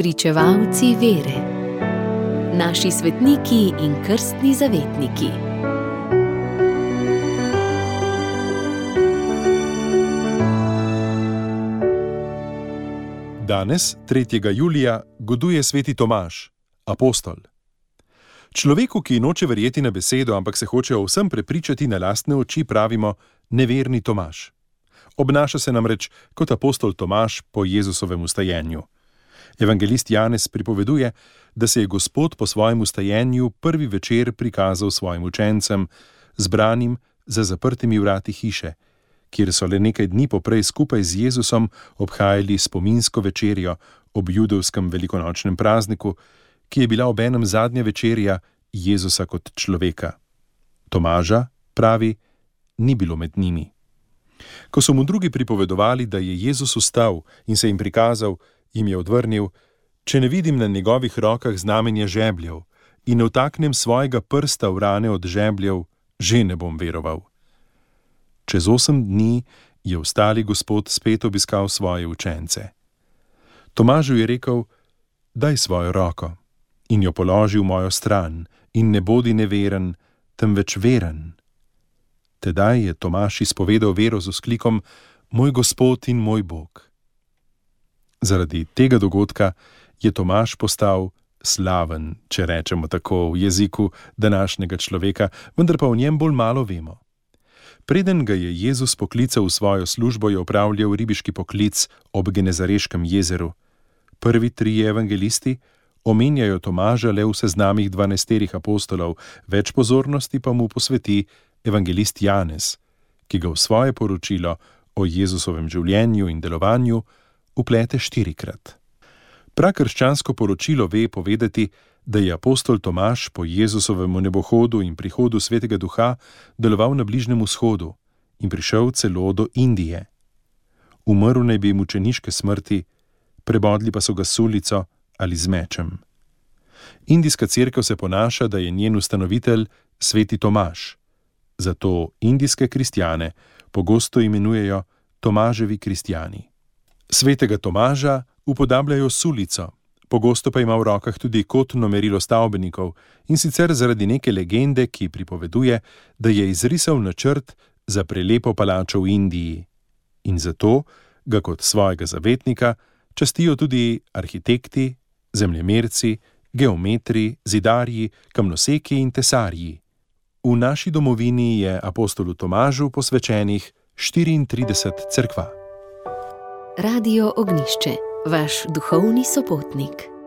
Pričevalci vere, naši svetniki in krstni zavetniki. Danes, 3. julija, goduje sveti Tomaž, apostol. Človeku, ki noče verjeti na besedo, ampak se hoče o vsem prepričati na lastne oči, pravimo neverni Tomaž. Obnaša se namreč kot apostol Tomaž po Jezusovem ustajenju. Evangelist Janez pripoveduje, da se je Gospod po svojem ustajenju prvi večer prikazal svojim učencem, zbranim za zaprtimi vrati hiše, kjer so le nekaj dni poprej skupaj z Jezusom obhajali spominsko večerjo ob judovskem velikonočnem prazniku, ki je bila obenem zadnja večerja Jezusa kot človeka. Tomaža, pravi, ni bilo med njimi. Ko so mu drugi pripovedovali, da je Jezus ustal in se jim prikazal, jim je odvrnil: Če ne vidim na njegovih rokah znamenja žebljev in ne vtaknem svojega prsta v rane od žebljev, že ne bom veroval. Čez osem dni je ostali gospod spet obiskal svoje učence. Tomažu je rekel: Daj svojo roko in jo položi v mojo stran, in ne bodi neveren, temveč veren. Tedaj je Tomaš izpovedal vero z usklikom: Moj Gospod in moj Bog. Zaradi tega dogodka je Tomaš postal slaven, če rečemo tako v jeziku današnjega človeka, vendar pa o njem bolj malo vemo. Preden ga je Jezus poklical v svojo službo, je opravljal ribiški poklic ob Genezareškem jezeru. Prvi trije evangelisti omenjajo Tomaža le v seznamih dvanajsterih apostolov, več pozornosti pa mu posveti evangelist Janez, ki ga v svoje poročilo o Jezusovem življenju in delovanju uplete štirikrat. Prakrščansko poročilo ve povedati, da je apostol Tomaž po Jezusovem nebohodu in prihodu svetega duha deloval na Bližnjem vzhodu in prišel celo do Indije. Umrl naj bi mučeniške smrti, prebodli pa so ga sulico ali z mečem. Indijska crkva se ponaša, da je njen ustanovitelj sveti Tomaž, zato indijske kristjane pogosto imenujejo Tomaževi kristjani. Svetega Tomaža upodabljajo sulico, pogosto pa ima v rokah tudi kotno merilo stavbenikov in sicer zaradi neke legende, ki pripoveduje, da je izrisal načrt za prelepo palačo v Indiji. In zato ga kot svojega zavetnika častijo tudi arhitekti, zemljemerci, geometri, zidarji, kamnoseki in tesarji. V naši domovini je apostolu Tomažu posvečenih 34 crkva. Radio Ognišče, vaš duhovni sopotnik.